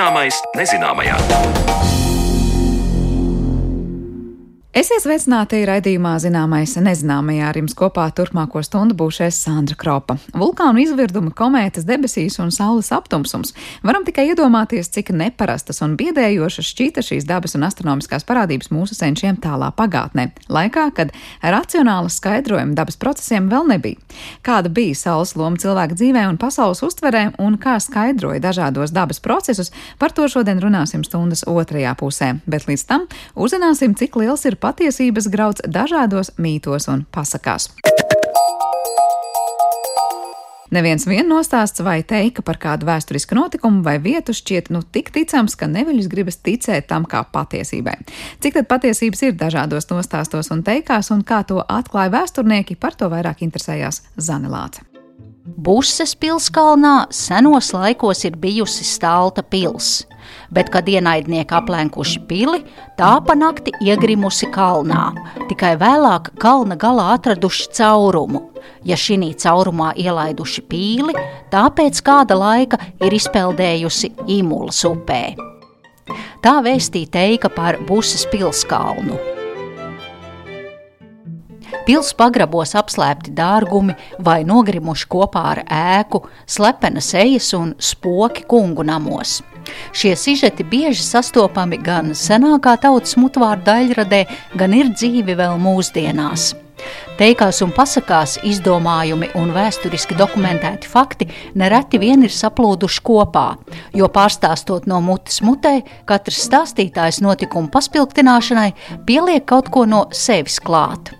Zināmais nezināmajā. Esiet sveicināti raidījumā Zināmais nezināmajā ar jums kopā turpmāko stundu būšu es Sandra Kropa. Vulkānu izvirduma, komētas debesīs un saules aptumsums. Varam tikai iedomāties, cik neparastas un biedējošas šķita šīs dabas un astronomiskās parādības mūsu senčiem tālā pagātnē, laikā, kad racionāla skaidrojuma dabas procesiem vēl nebija. Kāda bija saules loma cilvēka dzīvē un pasaules uztverē un kā skaidroja dažādos dabas procesus, par to šodien runāsim stundas otrajā pusē, bet līdz tam uzzināsim, cik liels ir patiesības grauds dažādos mītos un pasakās. Neviens vien nostāsts vai teika par kādu vēsturisku notikumu vai vietu šķiet nu tik ticams, ka neviļus gribas ticēt tam kā patiesībai. Cik tad patiesības ir dažādos nostāstos un teikās, un kā to atklāja vēsturnieki, par to vairāk interesējās Zanelāce. Buses pilskalnā senos laikos ir bijusi stālta pils, bet, kad ienaidnieki aplenkuši pili, tā pa nakti iegrimusi kalnā. Tikai vēlāk kalna galā atraduši caurumu. Ja šī caurumā ielaiduši pīli, tā pēc kāda laika ir izpeldējusi Imulas upē. Tā vēstīja teika par Buses pilskalnu. Pils pagrabos apslēpti dārgumi vai nogrimuši kopā ar ēku, slepenas ejas un spoki kungu namos. Šie sižeti bieži sastopami gan senākā tautas mutvārdu daļradē, gan ir dzīvi vēl mūsdienās. Teikās un pasakās izdomājumi un vēsturiski dokumentēti fakti nereti vien ir saplūduši kopā, jo pārstāstot no mutes mutē, katrs stāstītājs notikumu paspilgtināšanai pieliek kaut ko no sevis klāt.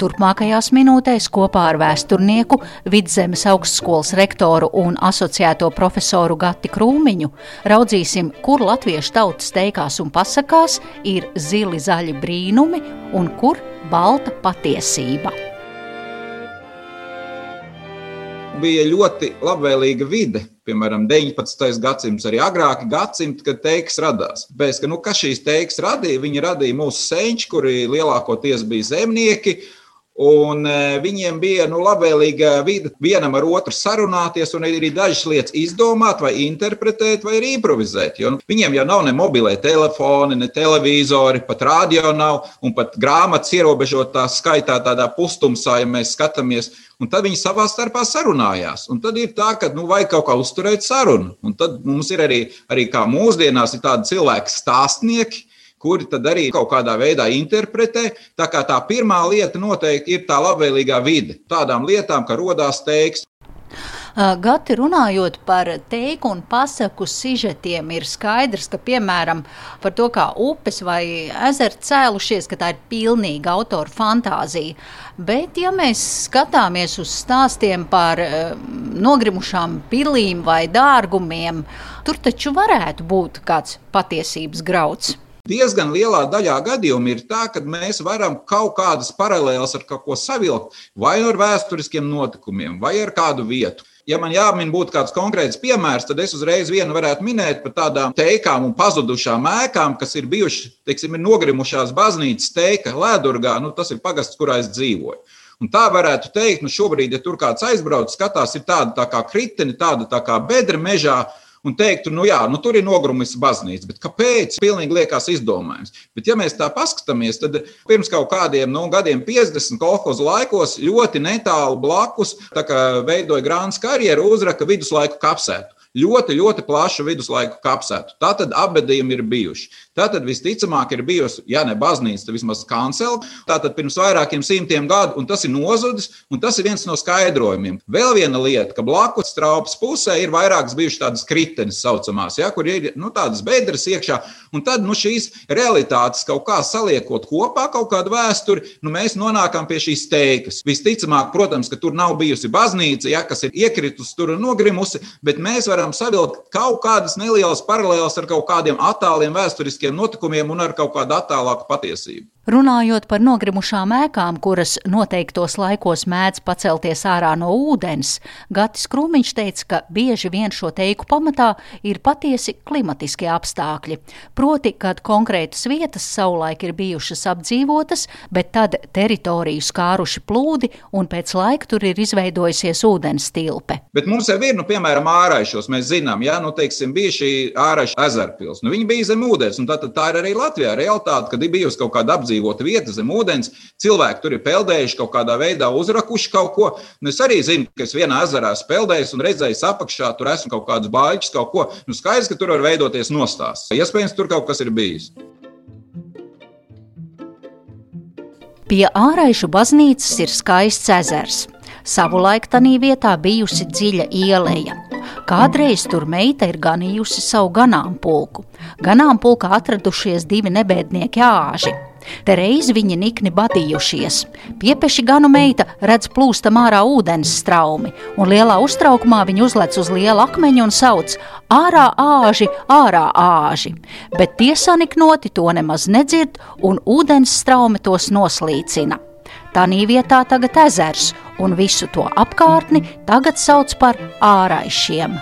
Turpmākajās minūtēs kopā ar vēsturnieku, Vidzemes augstskolas rektoru un asociēto profesoru Gati Krūmiņu raudzīsim, kur latviešu tautas teikās un pasakās ir zili zaļi brīnumi un kur balta patiesība bija ļoti labvēlīga vide. Piemēram, 19. gadsimts, arī agrāki gadsimti, kad teiks radās. Pēc, ka, nu, kas šīs teiks radīja? Viņi radīja mūsu senči, kuri lielākoties bija zemnieki, Un e, viņiem bija nu, labvēlīga vide vienam ar otru sarunāties, un arī dažas lietas izdomāt, vai interpretēt, vai arī improvizēt. Jo nu, viņiem jau nav ne mobilē telefoni, ne televizori, pat radio nav, un pat grāmatas ierobežotā skaitā tādā pustumsā, ja mēs skatāmies. Un tad viņi savā starpā sarunājās. Un tad ir tā, ka nu, vajag kaut kā uzturēt sarunu. Un tad mums ir arī, arī kā mūsdienās, ir tādi cilvēki stāstnieki, kuri tad arī kaut kādā veidā interpretē. Tā kā tā pirmā lieta noteikti ir tā labvēlīgā vide. Tādām lietām, ka rodās teiks. Gati runājot par teiku un pasaku sižetiem, ir skaidrs, ka, piemēram, par to, kā upes vai ezeri cēlušies, ka tā ir pilnīga autora fantāzija. Bet, ja mēs skatāmies uz stāstiem par nogrimušām pilīm vai dārgumiem, tur taču varētu būt kāds patiesības grauds. Diezgan lielā daļā gadījumu ir tā, ka mēs varam kaut kādas paralēlas ar kaut ko savilkt, vai nu ar vēsturiskiem notikumiem, vai ar kādu vietu. Ja man jāmin būtu kāds konkrēts piemērs, tad es uzreiz vienu varētu minēt par tādām teikām un pazudušām ēkām, kas ir bijušas, teiksim, ir nogrimušās baznīcas teika Lēdurgā, nu tas ir pagasts, kurā es dzīvoju. Un tā varētu teikt, nu šobrīd, ja tur kāds aizbrauc, skatās, ir tāda tā kā kriteni, tāda tā kā bedra mežā, un teiktu, nu jā, nu tur ir nogrumis baznīca, bet kāpēc? Pilnīgi liekas izdomājums. Bet, ja mēs tā paskatāmies, tad pirms kaut kādiem nu, gadiem, 50 kolhozu laikos, ļoti netālu blakus veidoja grāmatas karjeru, uzraka viduslaiku kapsētu ļoti, ļoti plašu viduslaiku kapsētu. Tā tad abadījumi ir bijuši. Tā tad visticamāk ir bijusi, ja ne baznīca, tad vismaz kancela. Tā tad pirms vairākiem simtiem gadu, un tas ir nozudis, un tas ir viens no skaidrojumiem. Vēl viena lieta, ka blakus traupas pusē ir vairākas bijušas tādas kritenes, saucamās, ja, kur ir nu, tādas bedres iekšā, un tad nu, šīs realitātes kaut kā saliekot kopā, kaut kādu vēsturi, nu, mēs nonākam pie šīs teikas. Visticamāk, protams, ka tur nav bijusi baznīca, ja, kas ir iekritusi tur un nogrimusi, bet mēs varam varam savilkt kaut kādas nelielas paralēlas ar kaut kādiem attāliem vēsturiskiem notikumiem un ar kaut kādu attālāku patiesību. Runājot par nogrimušām ēkām, kuras noteiktos laikos mēdz pacelties ārā no ūdens, Gatis Krūmiņš teica, ka bieži vien šo teiku pamatā ir patiesi klimatiskie apstākļi. Proti, kad konkrētas vietas savulaik ir bijušas apdzīvotas, bet tad teritoriju skāruši plūdi un pēc laika tur ir izveidojusies ūdens tilpe. Bet mums jau ir, nu, piemēram, āraišos, mēs zinām, ja, nu, teiksim, bija šī āraiša ezerpils. Nu, viņi bija zem ūdens, un tā, tā ir arī Latvijā realitāte, kad ir bijusi kaut kāda apdzīvota apdzīvota vieta zem ūdens. Cilvēki tur ir peldējuši kaut kādā veidā, uzrakuši kaut ko. Un es arī zinu, ka es vienā ezerā peldēju un redzēju, apakšā tur esmu kaut kādus bāļus, kaut ko. Nu, skaidrs, ka tur var veidoties nostāsts. Iespējams, tur kaut kas ir bijis. Pie āraišu baznīcas ir skaists ezers. Savulaik tajā vietā bijusi dziļa ieleja. Kādreiz tur meita ir ganījusi savu ganāmpulku. Ganāmpulkā atradušies divi nebēdnieki āži. Te reiz viņi nikni badījušies. Piepeši ganu meita redz plūstam ārā ūdens straumi, un lielā uztraukumā viņa uzlec uz liela akmeņa un sauc: Ārā āži, ārā āži! Bet tie saniknoti to nemaz nedzird, un ūdens straumi tos noslīcina. Tanī vietā tagad ezers, un visu to apkārtni tagad sauc par āraišiem.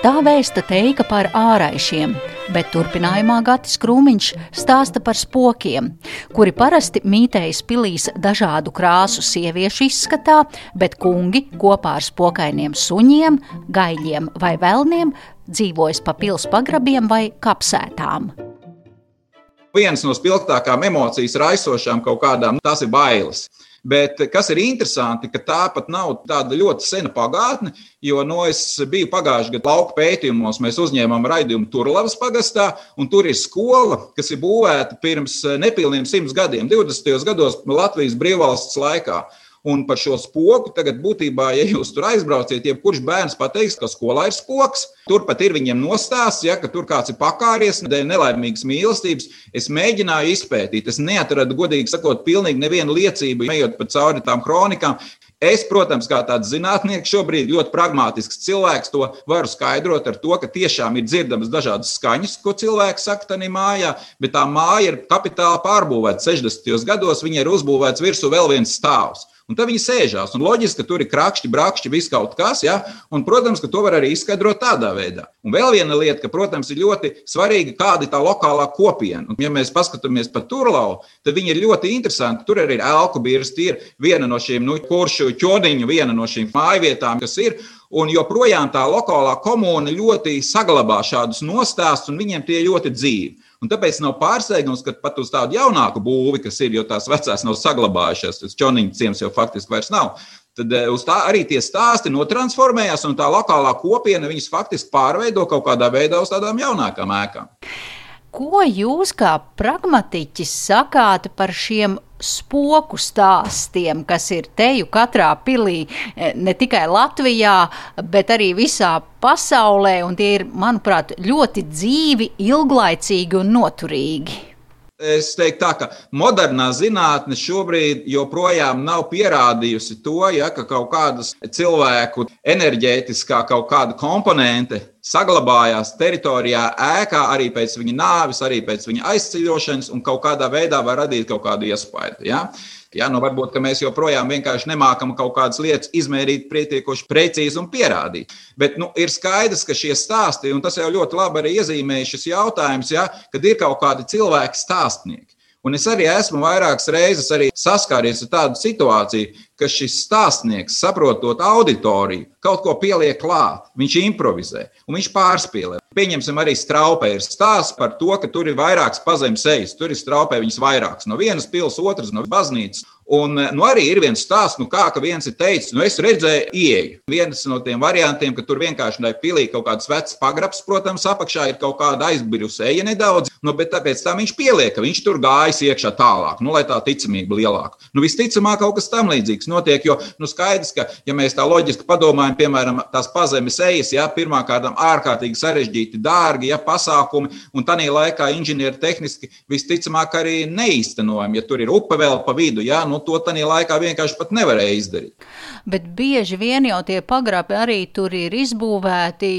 Tā vēsta teika par āraišiem, bet turpinājumā Gatis Krūmiņš stāsta par spokiem, kuri parasti mītējas pilīs dažādu krāsu sieviešu izskatā, bet kungi kopā ar spokainiem suņiem, gaļiem vai velniem dzīvojas pa pils pagrabiem vai kapsētām. Viens no spilgtākām emocijas raisošām kaut kādām, tas ir bailes. Bet kas ir interesanti, ka tā pat nav tāda ļoti sena pagātne, jo no es biju pagājušajā gadā lauka pētījumos, mēs uzņēmām raidījumu Turlavas pagastā, un tur ir skola, kas ir būvēta pirms nepilniem simts gadiem, 20. gados Latvijas brīvvalsts laikā. Un par šo spoku tagad būtībā, ja jūs tur aizbrauciet, jebkurš bērns pateiks, ka skolā ir spoks. Turpat ir viņiem nostāsts, ja, tur kāds ir pakāries, dēļ nelaimīgas mīlestības. Es mēģināju izpētīt, es neatradu, godīgi sakot, pilnīgi nevienu liecību, ejot pa cauri tām kronikām. Es, protams, kā tāds zinātnieks, šobrīd ļoti pragmatisks cilvēks, to varu skaidrot ar to, ka tiešām ir dzirdamas dažādas skaņas, ko cilvēks saka tajā mājā, bet tā māja ir kapitāli pārbūvēta. 60. gados viņai ir uzbūvēts virsū vēl viens stāvs. Un tad viņi sēžās. Un loģiski, ka tur ir krakšķi, brakšķi, viss kaut kas. Ja? Un, protams, ka to var arī izskaidrot tādā veidā. Un vēl viena lieta, ka, protams, ir ļoti svarīga, kāda ir tā lokālā kopiena. Un, ja mēs paskatāmies pa turlau, tad viņi ir ļoti interesanti. Tur arī ir elku tie ir viena no šīm nu, kuršu ķodiņu, viena no šīm mājvietām, kas ir. Un joprojām tā lokālā komūna ļoti saglabā šādus nostāstus, un viņiem tie ļoti dzīvi. Un tāpēc nav pārsteigums, ka pat uz tādu jaunāku būvi, kas ir, jo tās vecās nav saglabājušās, tas čoniņa ciems jau faktiski vairs nav. Tad eh, uz tā arī tie stāsti notransformējās, un tā lokālā kopiena viņas faktiski pārveido kaut kādā veidā uz tādām jaunākām ēkām. Ko jūs kā pragmatiķis sakāt par šiem spoku stāstiem, kas ir teju katrā pilī, e, ne tikai Latvijā, bet arī visā pasaulē, un tie ir, manuprāt, ļoti dzīvi, ilglaicīgi un noturīgi. Es teiktu, tā, ka modernā zinātne šobrīd joprojām nav pierādījusi to, ja, ka kaut kādas cilvēku enerģētiskā kaut kāda komponente saglabājās teritorijā, ēkā arī pēc viņa nāves, arī pēc viņa aizceļošanas, un kaut kādā veidā var radīt kaut kādu iespaidu. Ja. Ja, nu varbūt mēs joprojām vienkārši nemākam kaut kādas lietas izmērīt pietiekoši precīzi un pierādīt. Bet nu, ir skaidrs, ka šie stāsti, un tas jau ļoti labi arī iezīmēja šis jautājums, ja, kad ir kaut kādi cilvēki stāstnieki. Un es arī esmu vairākas reizes saskāries ar tādu situāciju, ka šis stāstnieks, saprotot auditoriju, kaut ko pieliek klāt, viņš improvizē un viņš pārspīlē. Pieņemsim, arī straupē ir stāsts par to, ka tur ir vairākas pazemes ejas. Tur ir straupē viņas vairākas no vienas pilsētas, otras no baznīcas. Un nu, arī ir viens stāsts, nu, kā viens ir teicis, nu, es redzēju, ieeju. Viens no tiem variantiem, ka tur vienkārši ir pilī kaut kāds vecs pagrabs, protams, apakšā ir kaut kāda aizbirusi eja nedaudz, nu, bet tāpēc tam viņš pieliek, ka viņš tur gājis iekšā tālāk, nu, lai tā ticamība lielāka. Nu, visticamāk, kaut kas tam līdzīgs notiek. Jo nu, skaidrs, ka, ja mēs tā loģiski padomājam, piemēram, tās pazemes ejas, ja pirmkārt ārkārtīgi sarežģīti, dārgi ja, pasākumi, un tādā laikā inženieri tehniski visticamāk arī neīstenojami. Ja tur ir upe vēl pa vidu, ja, nu, to tādā laikā vienkārši pat nevarēja izdarīt. Bet bieži vien jau tie pagrabi arī tur ir izbūvēti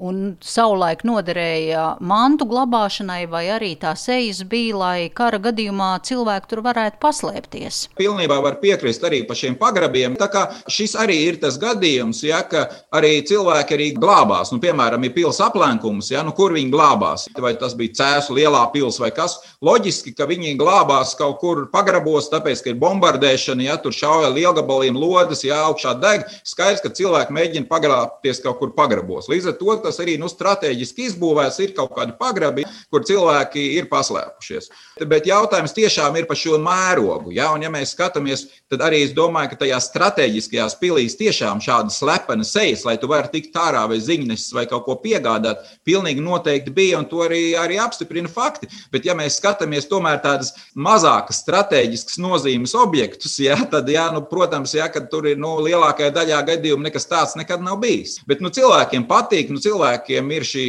un savulaik noderēja mantu glabāšanai, vai arī tā sejas bija, lai kara gadījumā cilvēki tur varētu paslēpties. Pilnībā var piekrist arī par šiem pagrabiem. Tā kā šis arī ir tas gadījums, ja, ka arī cilvēki arī glābās. Nu, piemēram, ir pils aplenkums, ja, nu, kur viņi glābās. Vai tas bija cēsu lielā pils vai kas. Loģiski, ka viņi glābās kaut kur pagrabos, tāpēc, ka ir bombardēšana, ja tur šauja lielgabaliem lodes, ja augšā deg. Skaidrs, ka cilvēki mēģina pagrābties kaut kur pagrabos. Līdz ar to tas arī nu, strateģiski izbūvēts, ir kaut kādi pagrabi, kur cilvēki ir paslēpušies. Bet jautājums tiešām ir par šo mērogu. Ja? Un, ja mēs skatāmies, tad arī es domāju, ka tajā strateģiskajās pilīs tiešām šāda slepena sejas, lai tu varētu tikt ārā vai ziņnesis vai kaut ko piegādāt, pilnīgi noteikti bija, un to arī, arī apstiprina fakti. Bet, ja mēs skatāmies tomēr tādas mazākas strateģiskas nozīmes objektus, ja, tad, ja, nu, protams, ja, tur ir nu, lielākajā daļā gadījumu nekas tāds nekad nav bijis. Bet nu, cilvēkiem patīk, nu, cilvēkiem ir šī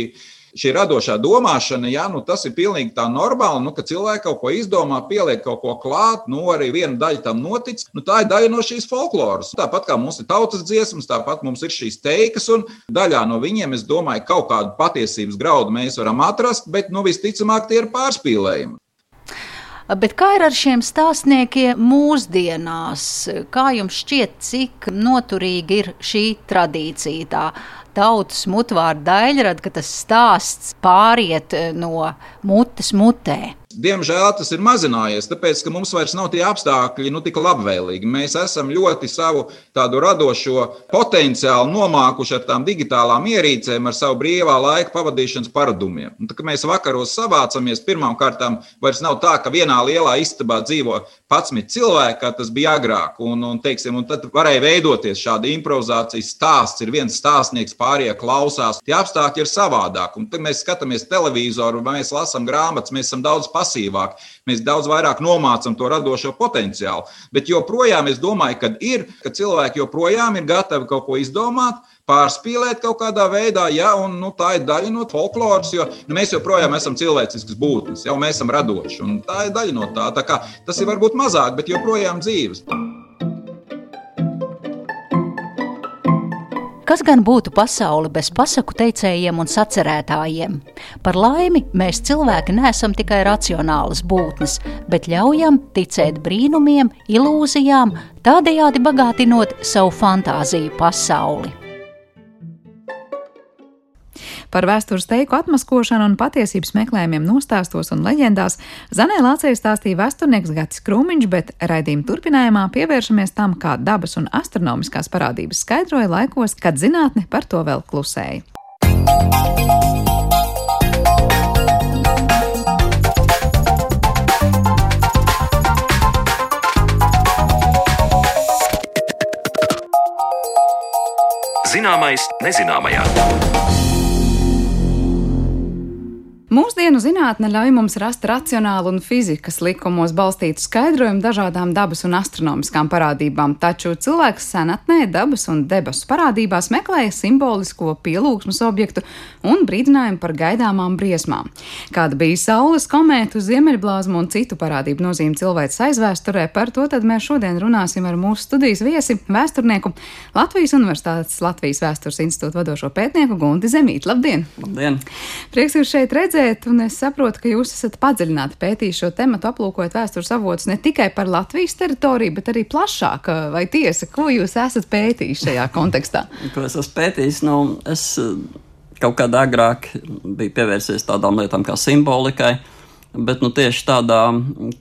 šī radošā domāšana, ja, nu, tas ir pilnīgi tā normāli, nu, ka cilvēki kaut ko izdomā, pieliek kaut ko klāt, nu, arī viena daļa tam notic. Nu, tā ir daļa no šīs folkloras. Tāpat kā mums ir tautas dziesmas, tāpat mums ir šīs teikas, un daļā no viņiem, es domāju, kaut kādu patiesības graudu mēs varam atrast, bet, nu, visticamāk, tie ir pārspīlējumi. Bet kā ir ar šiem stāstniekiem mūsdienās? Kā jums šķiet, cik noturīga ir šī tradīcija? Tā tautas mutvārdu daļrada, ka tas stāsts pāriet eh, no mutes mutē. Diemžēl tas ir mazinājies, tāpēc, ka mums vairs nav tie apstākļi nu, tik labvēlīgi. Mēs esam ļoti savu tādu radošo potenciālu nomākuši ar tām digitālām ierīcēm, ar savu brīvā laika pavadīšanas paradumiem. Un, tā, mēs vakaros savācamies, pirmām kārtām vairs nav tā, ka vienā lielā istabā dzīvo 11 cilvēki, kā tas bija agrāk. Un, un, teiksim, un tad varēja veidoties šāda improvizācijas stāsts. Ir viens stāstnieks, pārējie klausās. Tie apstākļi ir savādāk. Un tad mēs skatāmies televizoru, mēs lasām grāmatas, mēs esam daudz pasīvāk. Mēs daudz vairāk nomācam to radošo potenciālu. Bet joprojām es domāju, ka ir, ka cilvēki joprojām ir gatavi kaut ko izdomāt, pārspīlēt kaut kādā veidā, ja, nu, tā ir daļa no folkloras, jo nu, mēs joprojām esam cilvēciskas būtnes, jau mēs esam radoši, tā ir daļa no tā. tā kā, tas ir varbūt mazāk, bet joprojām dzīves. Kas gan būtu pasaule bez pasaku teicējiem un sacerētājiem? Par laimi, mēs cilvēki neesam tikai racionālas būtnes, bet ļaujam ticēt brīnumiem, ilūzijām, tādējādi bagātinot savu fantāziju pasauli. Par vēstures teiku atmaskošanu un patiesības meklējumiem nostāstos un leģendās Zanē Lācei stāstīja vēsturnieks Gatis Krūmiņš, bet raidījuma turpinājumā pievēršamies tam, kā dabas un astronomiskās parādības skaidroja laikos, kad zinātne par to vēl klusēja. Zināmais nezināmajā. Mūsdienu zinātne ļauj mums rast racionālu un fizikas likumos balstītu skaidrojumu dažādām dabas un astronomiskām parādībām, taču cilvēks senatnē dabas un debesu parādībās meklēja simbolisko pielūgsmas objektu un brīdinājumu par gaidāmām briesmām. Kāda bija Saules, komētu, ziemeļblāzmu un citu parādību nozīme cilvēces aizvēsturē, par to tad mēs šodien runāsim ar mūsu studijas viesi, vēsturnieku Latvijas Universitātes Latvijas vēstures institūta vadošo pētnieku Gunti Zemīti. Labdien! Labdien! Prieks jūs šeit redzēt! Redzēt, un es saprotu, ka jūs esat padziļināti pētījis šo tematu, aplūkojot vēstures avotus ne tikai par Latvijas teritoriju, bet arī plašāk. Vai tiesa, ko jūs esat pētījis šajā kontekstā? ko es esmu pētījis? Nu, es eh, kaut kādā agrāk biju pievērsies tādām lietām kā simbolikai. Bet nu, tieši tādā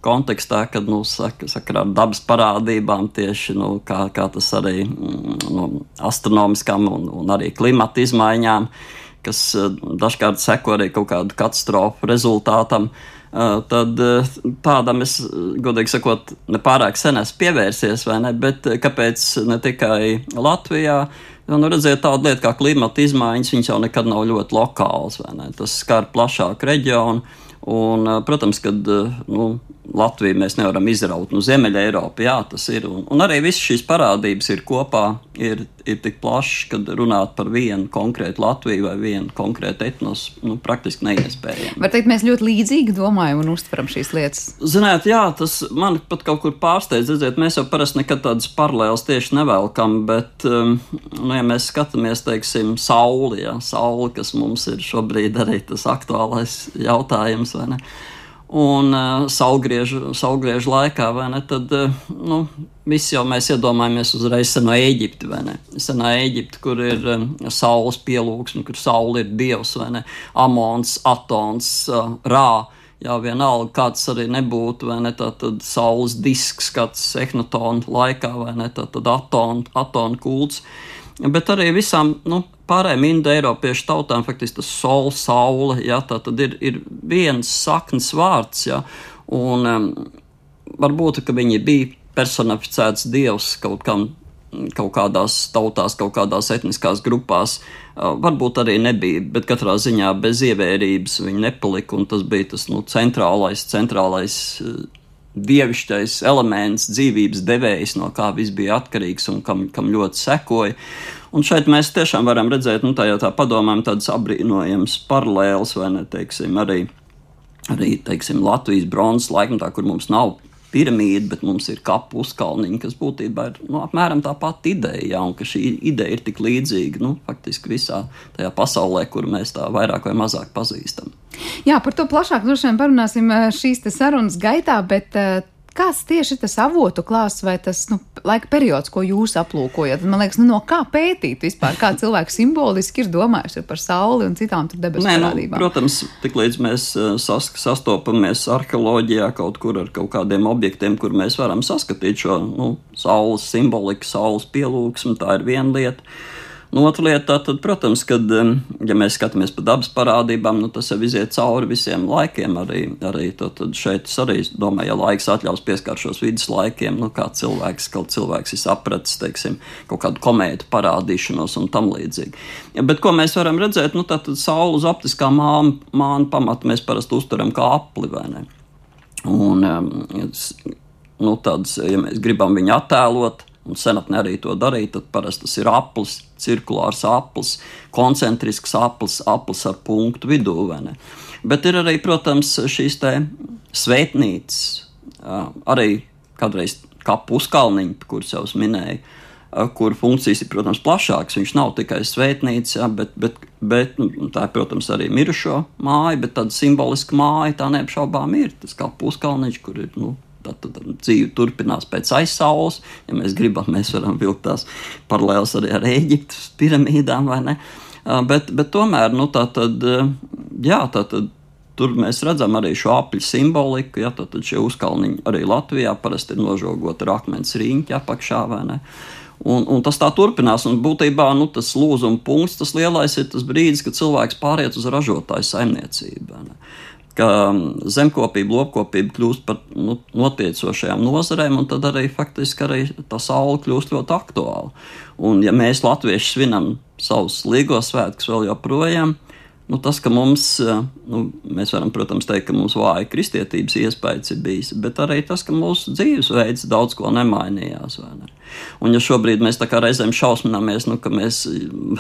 kontekstā, kad nu, sak, sakarā ar dabas parādībām, tieši nu, kā, kā tas arī mm, nu, astronomiskām un, un arī klimata izmaiņām, uh, kas eh, dažkārt seko arī kaut kādu katastrofu rezultātam. Eh, tad eh, tādam es, godīgi sakot, nepārāk sen esmu pievērsies, vai ne? Bet kāpēc ne tikai Latvijā? Nu, redziet, tāda lieta kā klimata izmaiņas, viņas jau nekad nav ļoti lokālas, vai ne? Tas skar plašāku reģionu. Un, protams, kad nu, Latviju mēs nevaram izraut no Ziemeļa Eiropas. Jā, tas ir. Un, un arī visas šīs parādības ir kopā, ir, ir tik plašas, ka runāt par vienu konkrētu Latviju vai vienu konkrētu etnosu nu, praktiski neiespējami. Var teikt, mēs ļoti līdzīgi domājam un uztveram šīs lietas. Ziniet, jā, tas man pat kaut kur pārsteidz. Redziet, mēs jau parasti nekad tādas paralēlas tieši nevelkam, bet, um, nu, ja mēs skatāmies, teiksim, sauli, jā, sauli, kas mums ir šobrīd arī tas aktuālais jautājums, vai ne? Un uh, saulgriežu, saulgriežu laikā, vai ne, tad, uh, nu, visi jau mēs iedomājamies uzreiz seno Eģipti, vai ne? Senā Eģipte, kur ir um, saules pielūgsme, kur saule ir dievs, vai ne? Amons, Atons, uh, Rā. Jā, vienalga, kāds arī nebūtu, vai ne? Tā tad saules disks, kāds ehnotona laikā, vai ne? Tā tad atonu, atonu kults. Bet arī visām, nu, pārējām indoeiropiešu tautām faktiski tas sol, saule, ja, tā tad ir, ir viens saknes vārds, ja, un um, varbūt, ka viņi bija personificēts dievs kaut kam, kaut kādās tautās, kaut kādās etniskās grupās, uh, varbūt arī nebija, bet katrā ziņā bez ievērības viņi nepalika, tas bija tas, nu, centrālais, centrālais uh, dievišķais elements, dzīvības devējs, no kā viss bija atkarīgs un kam, kam ļoti sekoja. Un šeit mēs tiešām varam redzēt, nu, tā jau tā padomājam, tādas apbrīnojamas paralēles, vai ne, teiksim, arī, arī teiksim, Latvijas bronzas laikmetā, kur mums nav piramīda, bet mums ir kapu uzkalniņi, kas būtībā ir nu, apmēram tā pati ideja, ja, un ka šī ideja ir tik līdzīga nu, faktiski visā tajā pasaulē, kur mēs tā vairāk vai mazāk pazīstam. Jā, par to plašāk droši vien parunāsim eh, šīs sarunas gaitā, bet uh, Kāds tieši tas avotu klāsts vai tas nu, laika periods, ko jūs aplūkojat? Man liekas, nu, no kā pētīt vispār, kā cilvēks simboliski ir domājis par sauli un citām debesu Nē, parādībām? Nu, protams, tiklīdz mēs eh, sas, sastopamies arheoloģijā kaut kur ar kaut kādiem objektiem, kur mēs varam saskatīt šo nu, saules simboliku, saules pielūgsmu, tā ir viena lieta. Nu, otra lieta, tad, protams, kad, ja mēs skatāmies pa dabas parādībām, nu, tas jau iziet cauri visiem laikiem. Arī, arī tad, tad šeit es arī domāju, ja laiks atļaus pieskaršos vidus laikiem, nu, kā cilvēks, kaut cilvēks ir sapratis, teiksim, kaut kādu komētu parādīšanos un tam līdzīgi. Ja, bet ko mēs varam redzēt, nu, tad saule uz optiskā māna, māna pamata mēs parasti uztveram kā apli, vai ne? Un, um, nu, tāds, ja mēs gribam viņu attēlot, un senatnē arī to darīja, tad parasti tas ir aplis, cirkulārs aplis, koncentrisks aplis, aplis ar punktu vidū. Bet ir arī, protams, šīs svētnīcas, arī kādreiz kapu uzkalniņi, kurus jau minēju. Kur funkcijas ir, protams, plašākas. Viņš nav tikai svētnīca, bet, bet, bet nu, tā ir, protams, arī mirušo māja, bet tāda simboliska māja, tā neapšaubām ir. Tas kā puskalniņš, kur ir nu, Tad dzīve turpinās pēc aizsaules. Ja mēs gribam, mēs varam vilkt tās paralēlas arī ar Eģiptes piramīdām, vai ne? Bet, bet tomēr, nu, tā tad, jā, tā tad. Tur mēs redzam arī šo apli simboliku. Ja, tad šie uzkalniņi arī Latvijā parasti ir nožogoti ar akmens riņķi apakšā. Un, un tas tā turpinās. Un būtībā nu, tas lūzuma punkts, tas lielais ir tas brīdis, kad cilvēks pāriet uz ražotāju saimniecību ka zemkopība, lopkopība kļūst par nu, notiecošajām nozarēm, un tad arī faktiski arī tā saule kļūst ļoti aktuāla. Un, ja mēs latvieši svinam savus līgos svētkus vēl joprojām, Nu, tas, ka mums, eh, nu, mēs varam, protams, teikt, ka mums vāja kristietības iespējas ir bijis, bet arī tas, ka mūsu dzīvesveids daudz ko nemainījās. Ne? Un, ja šobrīd mēs tā kā reizēm šausminamies, nu, ka mēs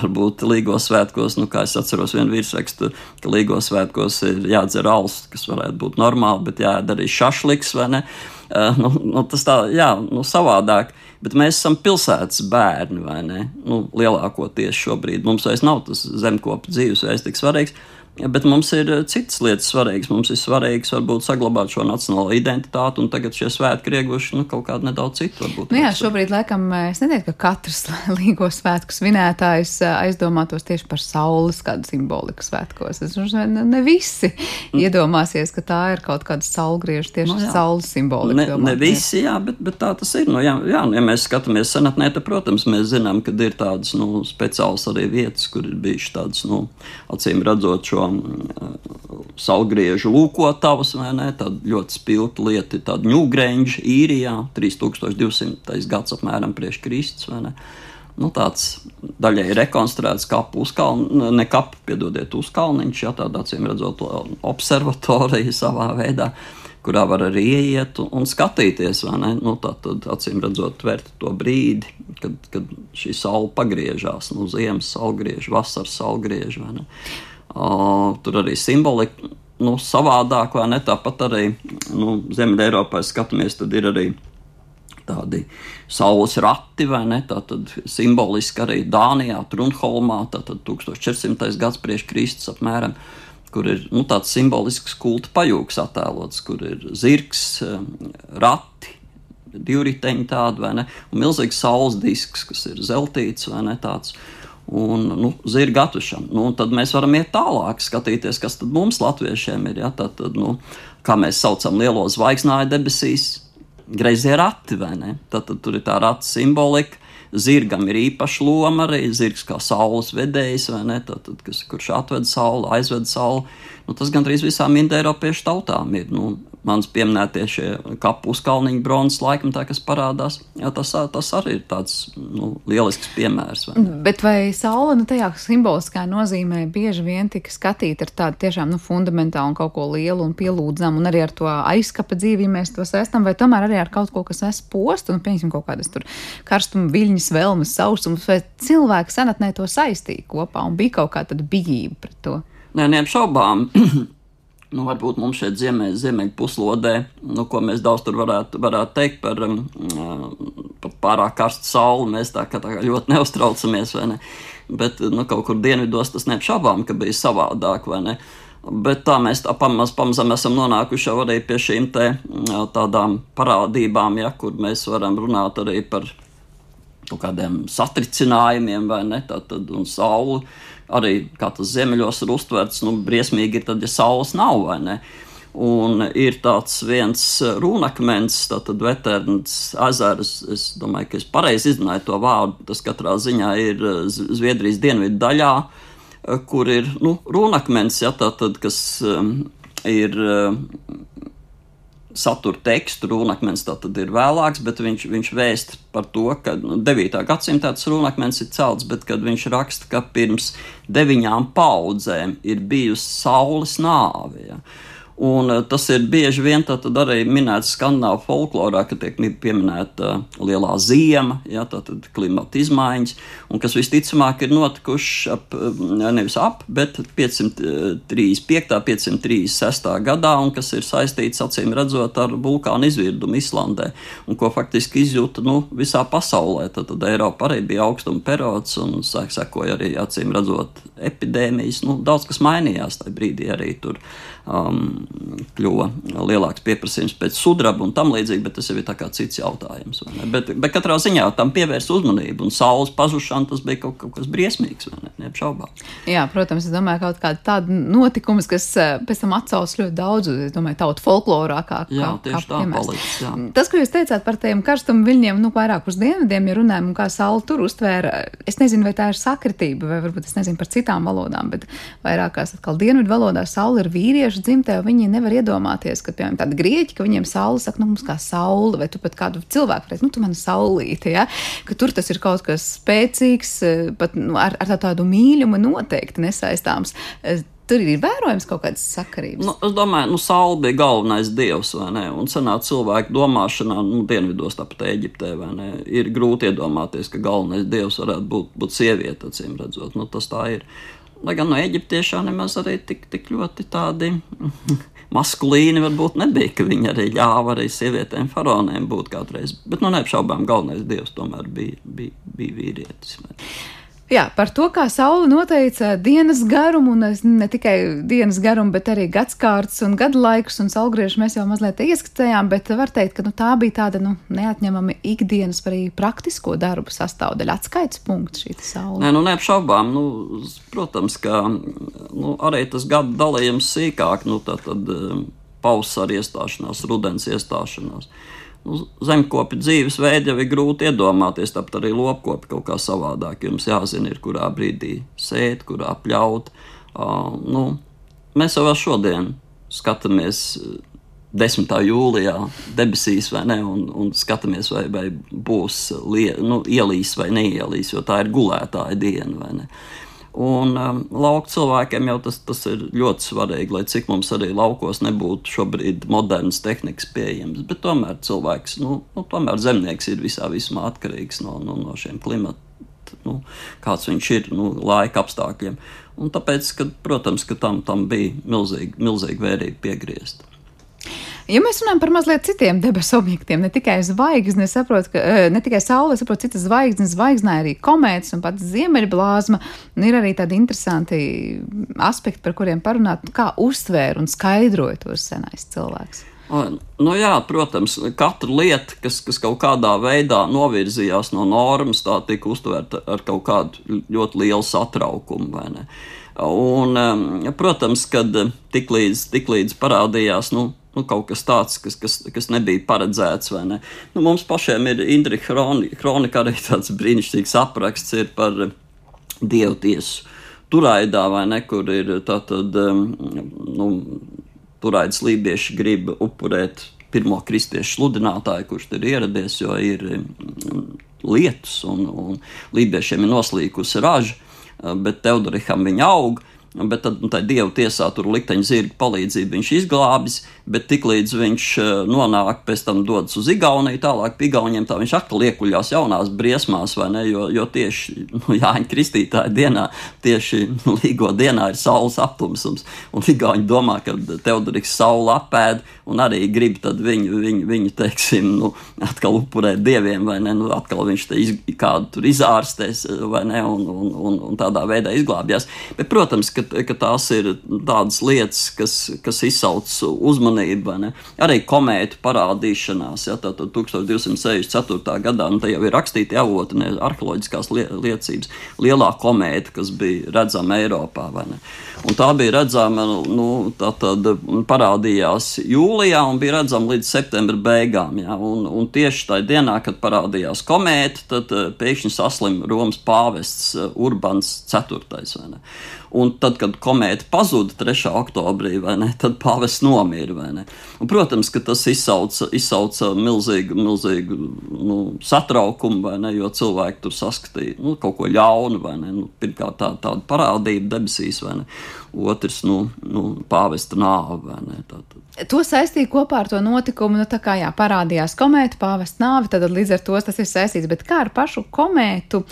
varbūt līgos svētkos, nu, kā es atceros vienu virsrakstu, ka līgos svētkos ir jādzer alus, kas varētu būt normāli, bet jādara arī šašliks, vai ne? Uh, nu, nu, tas tā, jā, nu, savādāk. Uh, Bet mēs esam pilsētas bērni, vai ne? Nu, lielākoties šobrīd mums vairs nav tas zemkopības dzīvesveids tik svarīgs. Bet mums ir eh, citas lietas svarīgas. Mums ir svarīgs varbūt saglabāt šo nacionālo identitāti, un tagad šie svētki ir ieguvuši nu, kaut kādu nedaudz citu. Varbūt, nu jā, šobrīd laikam es neteiktu, ka katrs līgo svētku svinētājs eh, aizdomātos tieši par saules kādu simboliku svētkos. Es domāju, ne, ne visi mm. iedomāsies, ka tā ir kaut kāda saulgrieža tieši no, nu jā. saules simbolika. Ne, domāt, ne visi, jā, bet, bet tā tas ir. Nu, jā, jā, ja mēs skatāmies senatnē, tad, protams, mēs zinām, ka ir tādas nu, speciālas arī vietas, kur ir bijušas tādas, nu, acīm redzot, šo um, saulgriežu lūkotavas, vai ne? Tāda ļoti spilgta lieta ir tāda ņūgrēņģa īrijā, 3200. gads apmēram priekš Kristus, vai ne? nu, tāds daļai rekonstruēts kapu uzkalniņš, ne kapu, piedodiet, uzkalniņš, ja tādā acīm redzot, observatorija savā veidā. Kurā var arī ieiet un skatīties? Nu, tā tad, acīm redzot, tvērt to brīdi, kad, kad šī saule pagriežās. Nu, ziemas saule griež, vasaras saule griež, Uh, tur arī simbolika nu, savādāk, vai ne? Tāpat arī nu, Ziemeļā Eiropā skatāmies, tad ir arī tādi saules rati, vai ne? Tā tad simboliski arī Dānijā, Trunholmā, tātad 1400. gads priekš Kristus apmēram, kur ir nu, tāds simbolisks kulta pajūgs attēlots, kur ir zirgs, rati, divriteņi tādi, vai ne? Un milzīgs saules disks, kas ir zeltīts, vai ne? Tāds. Un, nu, zirga atušana. Nu, tad mēs varam iet tālāk, skatīties, kas mums, latviešiem, ir. Ja? Tad, tad, nu, kā mēs saucam lielo zvaigznāju debesīs, greizie rati, vai ne? Tad, tad tur ir tā rata simbolika. Zirgam ir īpaša loma arī. Zirgs kā saules vedējs, vai ne? Tad, tad, kas, kurš atved sauli, aizved sauli. Nu, tas gandrīz visām indoeiropiešu tautām ir. Nu, mans pieminētie šie kapu uzkalniņu bronzas laikmetā, kas parādās. Jā, tas, tas arī ir tāds nu, lielisks piemērs. Vai Bet vai saule nu, tajā simboliskā nozīmē bieži vien tika skatīta ar tādu tiešām nu, fundamentālu un kaut ko lielu un pielūdzamu, un arī ar to aizskapa dzīvi, mēs to saistām, vai tomēr arī ar kaut ko, kas nes postu, un pieņemsim kaut kādas tur karstuma, viļņas, vēlmes, sausums, vai cilvēki senatnē to saistīja kopā un bija kaut kā tāda bijība pret to? Nē, neapšaubām. Nu, varbūt mums šeit ziemē, ziemeļu puslodē, nu, ko mēs daudz tur varētu, varētu teikt par, um, par pārāk karstu sauli. Mēs tā kā, tā kā ļoti neuztraucamies, vai ne? Bet nu, kaut kur dienvidos tas neapšaubām, ka bija savādāk, vai ne? Bet tā mēs tā pamaz, pamazām esam nonākuši arī pie šīm te, tādām parādībām, ja, kur mēs varam runāt arī par kaut kādiem satricinājumiem, vai ne? Tātad, un sauli arī kā tas ziemeļos ir uztverts, nu, briesmīgi ir tad, ja saules nav vai ne. Un ir tāds viens runakmens, tātad veterāns ezers. Es domāju, ka es pareizi izrunāju to vārdu. Tas katrā ziņā ir Zviedrijas dienvidu daļā, kur ir nu, runakmens, ja, tātad, kas um, ir satura tekstu. Rūnakmens tad ir vēlāks, bet viņš, viņš vēst par to, ka nu, 9. gadsimtā tas rūnakmens ir celts, bet kad viņš raksta, ka pirms deviņām paudzēm ir bijusi saules nāve. Ja. Un eh, tas ir bieži vien arī minēts skandināvu folklorā, ka tiek pieminēta uh, lielā ziema, ja, tātad klimata izmaiņas, un kas visticamāk ir notikuši ap, nevis ap, bet 535. 536. gadā, un kas ir saistīts, acīm redzot, ar vulkānu izvirdumu Islandē, un ko faktiski izjūta nu, visā pasaulē. Tad, tad Eiropa arī bija augstuma periods, un sekoja arī, acīm redzot, epidēmijas. Nu, daudz kas mainījās tajā brīdī arī tur um, kļuva lielāks pieprasījums pēc sudraba un tam līdzīgi, bet tas jau ir cits jautājums. Bet, bet katrā ziņā tam pievērst uzmanību, un saules pazušana tas bija kaut, kaut kas briesmīgs, ne, neapšaubām. Jā, protams, es domāju, kaut kāda tāda notikums, kas eh, pēc tam atsauc ļoti daudz, es domāju, tautu folklorā kā, jā, kā, kā tā palicis, jā. Tas, ko jūs teicāt par tiem karstumu viļņiem, nu, vairāk uz dienvidiem, ja runājam, un kā saule tur uztvēra, es nezinu, vai tā ir sakritība, vai varbūt es nezinu par citām valodām, bet vairākās atkal dienvidu valodās saule ir vīriešu dzimtē, viņi nevar iedomāties, ka, piemēram, tādi grieķi, ka viņiem saule saka, nu, mums kā saule, vai tu pat kādu cilvēku redz, nu, tu man saulīte, ja? ka tur tas ir kaut kas spēcīgs, pat nu, ar, ar tādu mīļumu noteikti nesaistāms. Tur ir vērojams kaut kādas sakarības. Nu, es domāju, ka saule bija galvenais dievs, vai ne? Un senā cilvēka domāšanā, nu, dienvidos, tāpat Eģiptē, ne? Ir grūti iedomāties, ka galvenais dievs varētu būt, būt sieviete, acīm redzot. Nu, tas tā ir. Lai gan no eģiptiešiem nemaz arī tik, tik ļoti tādi maskulīni varbūt nebija, ka viņi arī ļāva arī sievietēm, faraoniem būt kādreiz. Bet, nu, neapšaubām, galvenais dievs tomēr bija, bija, bija vīrietis. Jā, par to, kā saule noteica dienas garumu, un ne tikai dienas garumu, bet arī gadsimts un gadu laikus un saulgriežu mēs jau mazliet ieskatījām, bet var teikt, ka nu, tā bija tāda nu, neatņemama ikdienas arī praktisko darbu sastāvdaļa, atskaites punkts šī saule. Nē, nu neapšaubām, nu, protams, ka nu, arī tas gadu dalījums sīkāk, nu, tad, tad um, pavasara iestāšanās, rudens iestāšanās. Nu, zemkopi dzīvesveidu jau ir grūti iedomāties, tāpat arī lopkopi kaut kā savādāk. Jums jāzina, ir, kurā brīdī sēt, kurā pļaut. Uh, nu, mēs jau šodien skatāmies 10. jūlijā debesīs vai ne, un, un skatāmies, vai, vai būs lie, nu, ielīs vai neielīs, jo tā ir gulētāja diena. Un um, lauku cilvēkiem jau tas, tas ir ļoti svarīgi, lai cik mums arī laukos nebūtu šobrīd modernas tehnikas pieejamas. Bet tomēr cilvēks, nu, nu tomēr zemnieks ir visā vismā atkarīgs no, no, no šiem klimata, nu, kāds viņš ir, nu, laika apstākļiem. Un tāpēc, ka, protams, ka tam, tam bija milzīgi, milzīgi vērība piegriezt. Ja mēs runājam par mazliet citiem debesu objektiem, ne tikai zvaigzni, saprotu, ka ne tikai Saule, saprotu, citas zvaigznes, zvaigznē arī komētas un pats ziemeļblāzma, un ir arī tādi interesanti aspekti, par kuriem parunāt, kā uztvēra un skaidroja tos senais cilvēks. Nu jā, protams, katra lieta, kas, kas kaut kādā veidā novirzījās no normas, tā tika uztverta ar kaut kādu ļoti lielu satraukumu. Un, protams, kad tiklīdz, tiklīdz parādījās nu, nu, kaut kas tāds, kas, kas, kas nebija paredzēts. Ne? Nu, mums pašiem ir Indriča kronika, arī tāds brīnišķīgs apraksts par dievu tiesu. Turaidā vai ne, kur ir tātad, nu, turaidas lībieši grib upurēt pirmo kristiešu sludinātāju, kurš tur ieradies, jo ir lietus un, un lībiešiem ir noslīkusi raža, bet Teodoriham viņa aug. Bet tad nu, tā dievu tiesā tur likteņa zirga palīdzību viņš izglābis, bet tiklīdz viņš eh, nonāk, pēc tam dodas uz Igauniju, tālāk pie Igauniem, tā viņš atkal iekuļās jaunās briesmās, vai ne? Jo, jo tieši nu, Jāņa Kristītāja dienā, tieši nu, Līgo dienā ir saules aptumsums, un Igauni domā, ka Teodoriks saule apēd, un arī grib tad viņu, viņu, viņu teiksim, nu, atkal upurēt dieviem, vai ne? Nu, atkal viņš te iz, kādu tur izārstēs, vai ne? Un, un, un, un tādā veidā izglābjās. Bet, protams, ka, ka tās ir tādas lietas, kas, kas izsauc uzmanību. Arī komētu parādīšanās, ja tā 1264. gadā, nu, tā jau ir rakstīti avoti, ne arheoloģiskās liecības, lielā komēta, kas bija redzama Eiropā. Un tā bija redzama, nu, tā tad parādījās jūlijā un bija redzama līdz septembra beigām. Ja? Un, un tieši tajā dienā, kad parādījās komēta, tad eh, pēkšņi saslim Romas pāvests eh, Urbans IV. Un tad, kad komēta pazuda 3. oktobrī, ne, tad pāvests nomira. Un, protams, ka tas izsauca, izsauca milzīgu, milzīgu nu, satraukumu, ne, jo cilvēki tur saskatīja nu, kaut ko ļaunu. Nu, pirmkārt, tā, tāda parādība debesīs, vai ne? Otrs, nu, nu pāvesta nāve. To saistīja kopā ar to notikumu, nu, kā jā, parādījās komēta, pāvesta nāve, tad līdz ar to tas ir saistīts. Bet kā ar pašu komētu?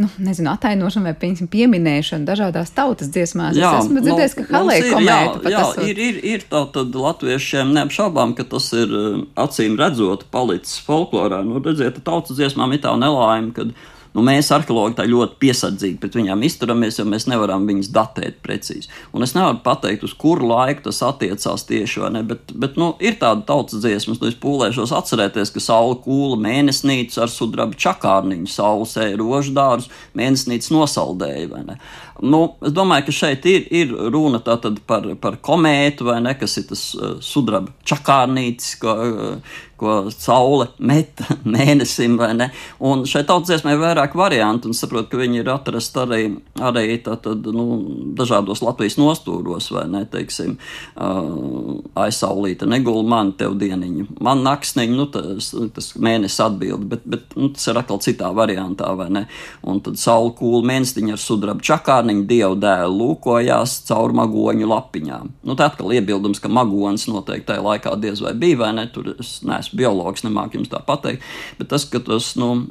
nu, nezinu, atainošanu vai pieminēšanu dažādās tautas dziesmās. Jā, es esmu dzirdējis, nu, ka halēja komēta. Jā, jā ir, ir, ir tā tad latviešiem neapšaubām, ka tas ir eh, acīm redzot palicis folklorā. Nu, redziet, tautas dziesmām ir tā nelaime, kad Nu, mēs arheologi tā ļoti piesardzīgi pret viņām izturamies, jo mēs nevaram viņas datēt precīzi. Un es nevaru pateikt, uz kuru laiku tas attiecās tieši, vai ne, bet, bet nu, ir tāda tautas dziesmas, nu es pūlēšos atcerēties, ka saule kūla mēnesnīca ar sudraba čakārniņu, saule sēja rožu dārus, mēnesnīca nosaldēja, vai ne. Nu, es domāju, ka šeit ir, ir runa par, par komētu, vai ne, kas ir tas uh, sudraba čakārnītis, ko, uh, ko saule met mēnesim, vai ne. Un šeit tautsdziesmē ir vairāk variantu, un saprotu, ka viņi ir atrasti arī, arī tātad, nu, dažādos Latvijas nostūros, vai ne, teiksim, uh, aizsaulīta negula man tev dieniņu, man naksniņu, nu, tas, tas mēnesis atbild, bet, bet nu, tas ir atkal citā variantā, vai ne. Un tad saule kūla mēnestiņa ar sudraba čakārnīti bērniņu dievu dēlu lūkojās caur magoņu lapiņām. Nu, tā atkal iebildums, ka magonis noteikti tajā laikā diez vai bija, vai ne? Tur es neesmu biologs, nemāku jums tā pateikt. Bet tas, ka tas nu,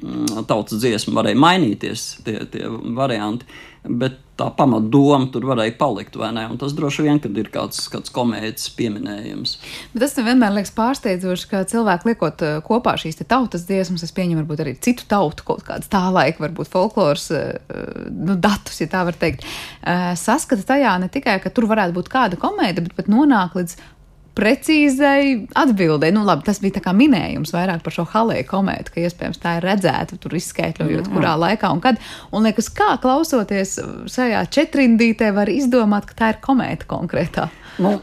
tautas dziesma varēja mainīties, tie, tie varianti bet tā pamatdoma tur varēja palikt, vai ne? Un tas droši vien, kad ir kāds, kāds komēdijas pieminējums. Bet tas vienmēr liekas pārsteidzoši, ka cilvēki liekot eh, kopā šīs tautas dziesmas, es pieņemu varbūt arī citu tautu kaut kādas tā laika, varbūt folkloras eh, nu, datus, ja tā var teikt, eh, saskata tajā ne tikai, ka tur varētu būt kāda komēdija, bet pat nonāk līdz precīzai atbildēji. Nu, labi, tas bija tā kā minējums vairāk par šo halēju komētu, ka iespējams tā ir redzēta, tur izskaidrojot, mm. kurā laikā un kad. Un liekas, kā klausoties šajā četrindītē, var izdomāt, ka tā ir komēta konkrētā. Nu,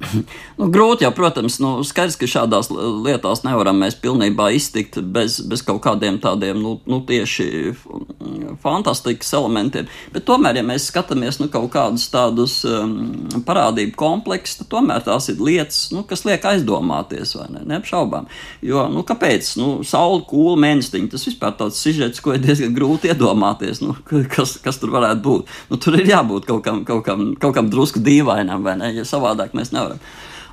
Nu, grūti jau, protams, nu, skaidrs, ka šādās lietās nevaram mēs pilnībā iztikt bez, bez kaut kādiem tādiem nu, nu, tieši fantastikas elementiem. Bet tomēr, ja mēs skatāmies nu, kaut kādus tādus um, parādību kompleksus, tad tomēr tās ir lietas, nu, kas liek aizdomāties, vai ne? Neapšaubām. Jo, nu, kāpēc? Nu, Saula, kūla, mēnestiņa, tas vispār tāds sižets, ko ir diezgan grūti iedomāties, nu, kas, kas tur varētu būt. Nu, tur ir jābūt kaut kam, kaut kam, kaut kam drusku dīvainam, vai ne? Ja savādāk mēs nevaram.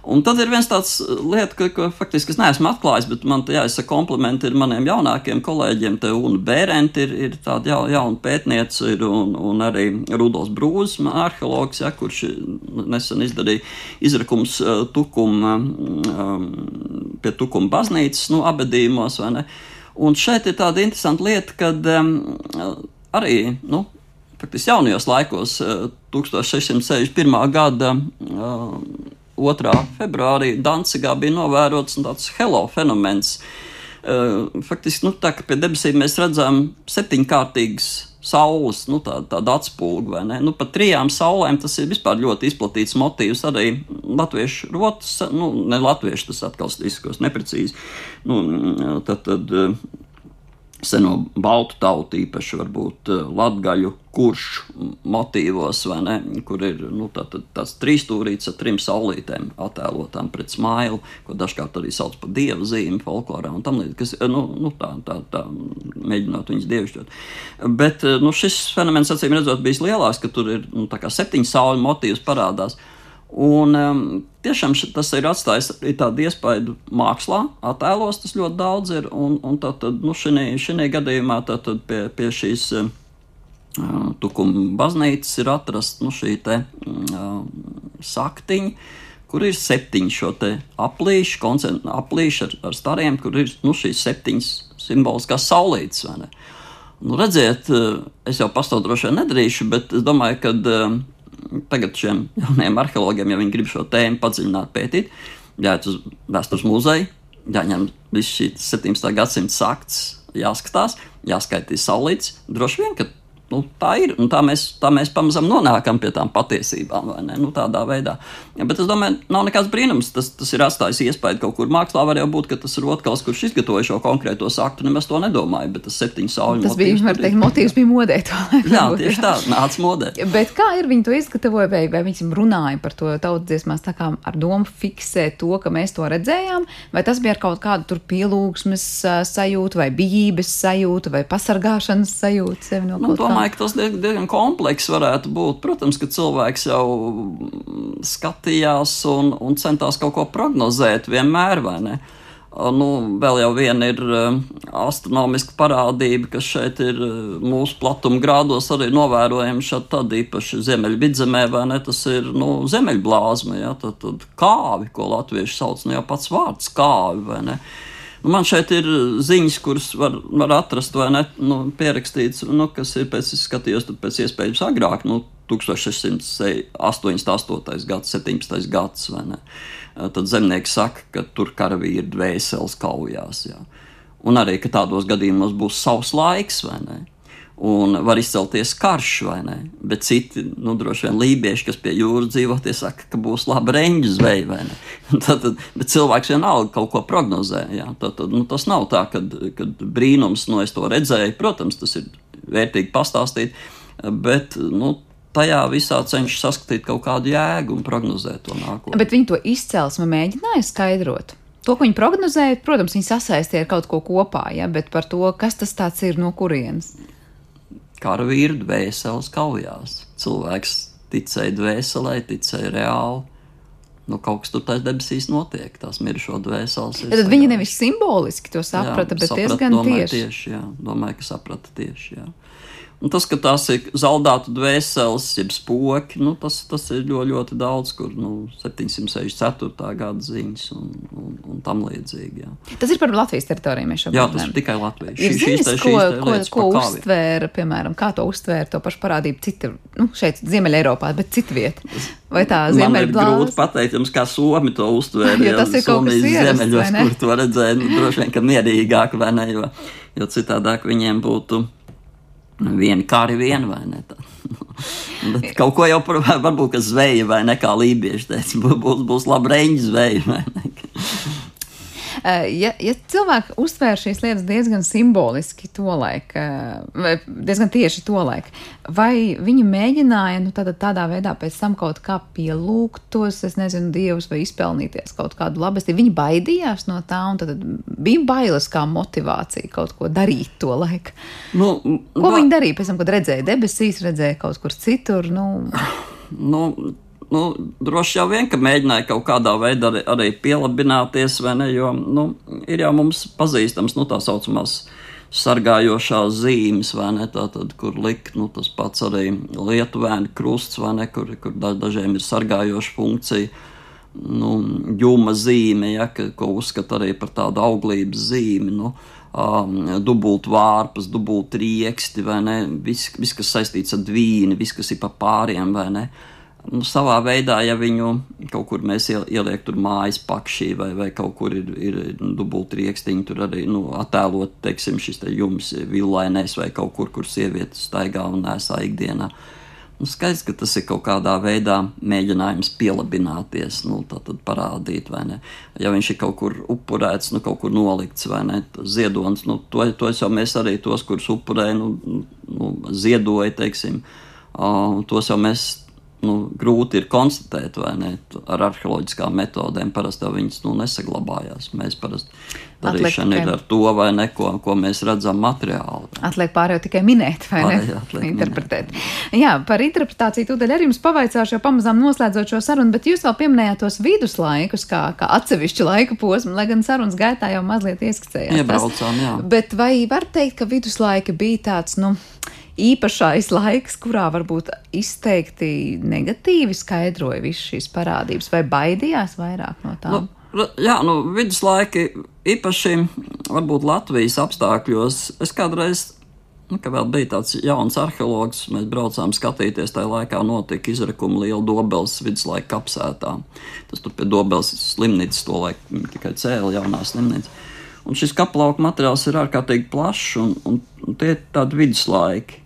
Un tad ir viens tāds uh, lieta, ko, ko faktiski es neesmu atklājis, bet man te jāizsaka komplimenti ir maniem jaunākiem kolēģiem. Te un Bērenti ir, ir tāda jau, jauna pētniece, ir, un, un arī Rudolf Brūzs, arheologs, ja, kurš nesen izdarīja izrakums uh, tukuma, um, pie tukuma baznīcas, nu, abedījumos, vai ne? Un šeit ir tāda interesanta lieta, kad um, arī, nu, faktiski jaunajos laikos, 1661. Uh, gada uh, 2. februārī Dancigā bija novērots tāds hello fenomens. Faktiski, nu, tā kā pie debesīm mēs redzam septiņkārtīgas saules, nu, tā, tāda atspūga, vai ne? Nu, pat trijām saulēm tas ir vispār ļoti izplatīts motīvs arī latviešu rotas, nu, ne latviešu, tas atkal izskos neprecīzi. Nu, tad, tad seno baltu tautu, īpaši varbūt eh, latgaļu kuršu motīvos, ne, kur ir nu, tā, tā, tāds trīsstūrīts ar trim saulītēm attēlotām pret smailu, ko dažkārt arī sauc par dievu zīmi folklorā un tam līdzīgi, kas, nu, nu, tā, tā, tā, mēģinot viņus dievišķot. Bet, eh, nu, šis fenomens, acīm redzot, bijis lielāks, ka tur ir, nu, tā kā septiņu sauļu motīvs parādās. Un um, tiešām tas ir atstājis arī tādu iespaidu mākslā, attēlos tas ļoti daudz ir. Un, un tad, nu, šī gadījumā tad, pie, pie šīs uh, tukuma baznīcas ir atrasta nu, šī te, uh, saktiņa, kur ir septiņi šo aplīšu, aplīšu ar, ar stariem, kur ir nu, šīs septiņas simboliskās saulītes. Nu, redziet, es jau pastāvu droši vien nedarīšu, bet es domāju, ka uh, tagad šiem jauniem arheologiem, ja viņi grib šo tēmu padziļināt, pētīt, jāiet uz vēstures muzeju, jāņem viss šīs 17. gadsimta sakts, jāskatās, jāskaitīs saulītes. Droši vien, ka Nu, tā ir, un tā mēs, tā mēs pamazām nonākam pie tām patiesībām, vai ne? Nu, tādā veidā. Ja, bet es domāju, nav nekāds brīnums. Tas, tas ir atstājis iespēju kaut kur mākslā. Var jau būt, ka tas ir Rotkals, kurš izgatavoja šo konkrēto saktu, nemaz to nedomāju. Bet tas septiņu sauļu tas bija, var teikt, motīvs bija modē. To, jā, tieši tā, nāca modē. Bet kā ir viņi to izgatavoja, vai, vai viņi runāja par to tautas dziesmās, tā kā ar domu fiksēt to, ka mēs to redzējām, vai tas bija ar kaut kādu tur pielūgsmes sajūtu, vai bijības sajūtu, vai pasargāšanas sajūtu sevi no nu, domāju, ka tas diezgan komplekss varētu būt. Protams, ka cilvēks jau skatījās un, un centās kaut ko prognozēt vienmēr, vai ne? Nu, vēl jau viena ir uh, astronomiska parādība, kas šeit ir uh, mūsu platuma grādos arī novērojama šeit tad īpaši Ziemeļvidzemē, vai ne? Tas ir, nu, Ziemeļblāzma, ja, tad, tad kāvi, ko latvieši sauc, nu jau pats vārds kāvi, vai ne? Uh, man šeit ir ziņas, kuras var, var atrast, vai ne, nu, pierakstīts, nu, kas ir pēc, skatījos, pēc iespējas agrāk, nu, 1688. gads, 17. gads, vai ne. Tad zemnieki saka, ka tur karavīri dvēseles kaujās, jā. Un arī, ka tādos gadījumos būs savs laiks, vai ne un var izcelties karš, vai ne? Bet citi, nu, droši vien lībieši, kas pie jūras dzīvo, tie saka, ka būs laba reņģa zveja, vai ne? Tad, tad, bet cilvēks vienalga kaut ko prognozē, jā. Tad, tad, nu, tas nav tā, ka brīnums, nu, es to redzēju, protams, tas ir vērtīgi pastāstīt, bet, nu, tajā visā cenšas saskatīt kaut kādu jēgu un prognozēt to nākotnē. Bet viņi to izcelsmi mēģināja skaidrot. To, ko viņi prognozēja, protams, viņi sasaistīja ar kaut ko kopā, ja, bet par to, kas tas ir no kurienes karavīru dvēseles kaujās. Cilvēks ticēja dvēselē, ticēja reāli. Nu, kaut kas tur tajā debesīs notiek, tās mirušo dvēseles. Ja, tad viņi nevis simboliski to saprata, jā, bet saprata, diezgan tieši. tieši. Jā, domāju, ka saprata tieši. Jā. Un tas, ka tās ir zaudēta dvēseles, jeb spoki, nu, tas, tas ir ļoti, ļoti daudz, kur nu, 764. gada ziņas un, un, un tam līdzīgi. Jā. Tas ir par Latvijas teritoriju. Jā, tas ir tikai Latvijas. Ir ziņas, šīs, ko, šīs ko, ko, uztvēra, piemēram, kā to uztvēra to pašu parādību citi, nu, šeit Ziemeļa Eiropā, bet citu vietu. Vai tā Ziemeļa blāzma? Grūti pateikt jums, kā Somi to uztvēra. jo tas ir kaut kas ziemeļos, kur to redzēja, nu, droši vien, ka mierīgāk, vai ne, jo, jo citādāk viņiem būtu viena kari vien vai ne. Tā. Kaut ko jau par, varbūt zveja vai nekā lībieši teica, būs, būs laba reņģa zveja. Eh, ja, ja cilvēki uztvēr šīs lietas diezgan simboliski tolaik, eh, vai diezgan tieši tolaik, vai viņi mēģināja nu, tādā, tādā veidā pēc tam kaut kā pielūgt tos, es nezinu, dievus vai izpelnīties kaut kādu labestību? Viņi baidījās no tā, un tad bija bailes kā motivācija kaut ko darīt to laiku. Nu, ko viņi darīja pēc tam, kad redzēja debesīs, redzēja kaut kur citur? Nu... Nu, nu, droši jau vien, ka mēģināja kaut kādā veidā arī, arī pielabināties, vai ne? Jo nu, ir jau mums pazīstams nu, tā saucamās sargājošās zīmes, vai ne? Tātad, kur likt nu, tas pats arī lietuvēni krusts, vai ne? Kur, kur dažiem ir sargājoša funkcija. Nu, jūma zīme, ja, ka, ko uzskata arī par tādu auglības zīmi. Nu, um, dubult vārpas, dubult rieksti, vai ne? Viss, vis, kas saistīts ar dvīni, viss, kas ir pa pāriem, vai ne? Uh, nu, savā veidā, ja viņu kaut kur mēs ieliekam tur mājas pakšī vai, vai kaut kur ir, ir dubulti rīkstiņi, tur arī nu, attēlot, teiksim, šis te jums villainais vai kaut kur, kur sieviete staigā un nesā ikdienā. Nu, skaidrs, ka tas ir kaut kādā veidā mēģinājums pielabināties, nu, tā tad parādīt, vai ne. Ja viņš ir kaut kur upurēts, nu, kaut kur nolikts, vai ne, ziedonis, nu, to, to jau mēs arī tos, kurus upurēja, nu, nu, ziedoja, teiksim, uh, tos jau mēs nu, grūti ir konstatēt, vai ne? Ar arheoloģiskām metodēm parasti viņas nu, nesaglabājās. Mēs parasti darīšana ir ar to vai neko, ko mēs redzam materiāli. Atliek pārējo tikai minēt, vai ne? Pārējā, Interpretēt. Minēt. Jā, par interpretāciju tūdaļ arī jums pavaicāšu, jo pamazām noslēdzot šo sarunu, bet jūs vēl pieminējāt tos viduslaikus kā, kā atsevišķu laika posmu, lai gan sarunas gaitā jau mazliet ieskicējāt. Iebraucām, jā. Bet vai var teikt, ka viduslaika bija tāds, nu, īpašais laiks, kurā varbūt izteikti negatīvi skaidroja visas šīs parādības, vai baidījās vairāk no tām? Nu, jā, nu, viduslaiki īpaši varbūt Latvijas apstākļos. Es kādreiz, nu, kad vēl bija tāds jauns arheologs, mēs braucām skatīties, tajā laikā notika izrakuma liela dobels viduslaika kapsētā. Tas tur pie dobels slimnīcas to laiku tikai cēla jaunā slimnīca. Un šis kaplauka materiāls ir ārkārtīgi plašs, un, un, un tie ir tādi viduslaiki.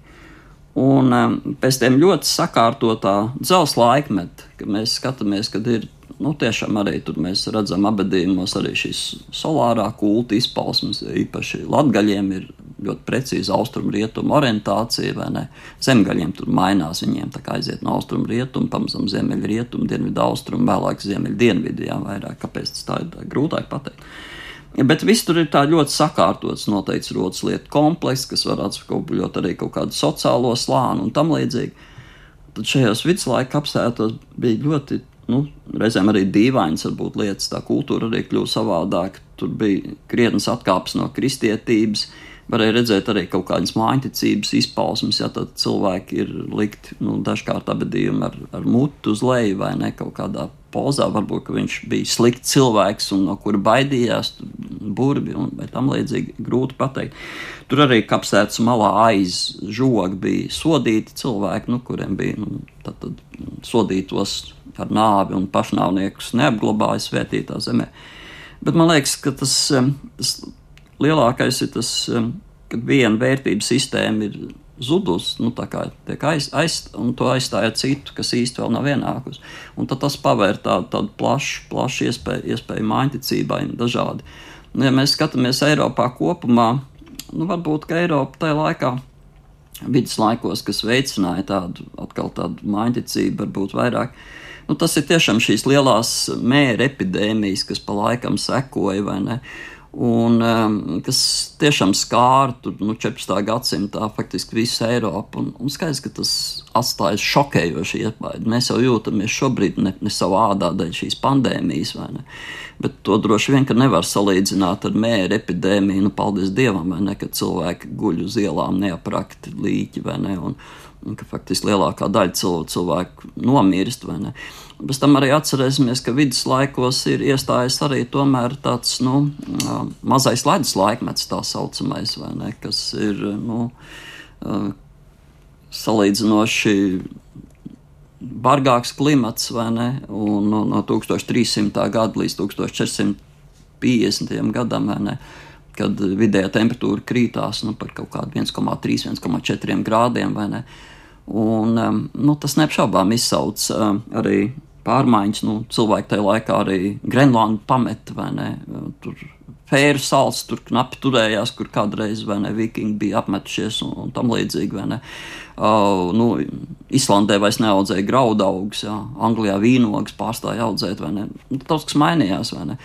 Un pēc tam ļoti sakārtotā dzelzceļa laikmeta, kad mēs skatāmies, kad ir nu, tiešām arī tur mēs redzam abadījumos arī šīs solārā kulta izpausmes. Īpaši latgaļiem ir ļoti precīza austrumu-rietumu orientācija, vai ne? Zemgaļiem tur mainās, viņiem tā kā aiziet no austrumu-rietumu, pamazām ziemeļrietumu, dienvidu-austrumu, vēlāk ziemeļdienvidu, jā, vairāk. Kāpēc tas tā ir grūtāk pateikt? Bet viss tur ir ļoti sakārtots, noteikts rotas lietu komplekss, kas var atspoguļot arī kaut kādu sociālo slāni un tam līdzīgi. Tad šajos viduslaika apstākļos bija ļoti, nu, reizēm arī dīvainas, varbūt lietas, tā kultūra arī kļuva savādāka. Tur bija krietnes atkāpes no kristietības, varēja redzēt arī kaut kādas mājiņticības izpausmes, ja tad cilvēki ir likti, nu, dažkārt abadījumi ar, ar mutu uz leju vai ne kaut kādā pozā. Varbūt viņš bija slikts cilvēks un no kura baidījās, burbi un tam līdzīgi. Grūti pateikt. Tur arī kapsētas malā aiz žoga bija sodīti cilvēki, nu, kuriem bija nu, tad, tad sodītos ar nāvi un pašnāvniekus neapglabāja svētītā zemē. Bet man liekas, ka tas, tas lielākais ir tas, ka viena vērtības sistēma ir zudus, nu, tā kā tiek aiz, aiz, un to aizstāja citu, kas īsti vēl nav ienākusi. Un tad tas pavēr tādu, tādu plašu, plašu iespēju, iespēju mājiņticībai dažādi. Nu, ja mēs skatāmies Eiropā kopumā, nu, varbūt, ka Eiropa tajā laikā viduslaikos, kas veicināja tādu, atkal tādu mājiņticību, varbūt vairāk. Nu, tas ir tiešām šīs lielās mēra epidēmijas, kas pa laikam sekoja, vai ne? Un, um, kas tiešām skāra tur, nu, 14. gadsimtā faktiski visu Eiropu. Un, un skaidrs, ka tas atstāja šokējošu iespaidu. Mēs jau jūtamies šobrīd ne, ne savā ādā dēļ šīs pandēmijas, vai ne? Bet to droši vien nevar salīdzināt ar mēra epidēmiju. Nu, paldies Dievam, vai ne? Kad cilvēki guļ uz ielām neaprakti līķi, vai ne? Un, un ka faktiski lielākā daļa cilvēku, cilvēku nomirst. Bez tam arī atcerēsimies, ka viduslaikos ir iestājies arī tāds nu, mazais ledus laikmets, tā saucamais, ne, kas ir nu, salīdzinoši bargāks klimats, ne, un no, no 1300. gada līdz 1450. gadam. Ne, kad vidējā temperatūra krītās nu, par kaut kādu 1,3, 1,4 grādiem. Un, um, nu, tas neapšaubām izsauc arī pārmaiņas. Nu, cilvēki tajā laikā arī Grenlandu pameta vai ne. Tur Fēru salas tur knapi turējās, kur kādreiz ne, vikingi bija apmetušies un, un tam līdzīgi. Uh, nu, Islandē vairs neaudzēja graudaugus, jā. Anglijā vīnogas pārstāja audzēt? Nu, tas, kas mainījās, vai ne?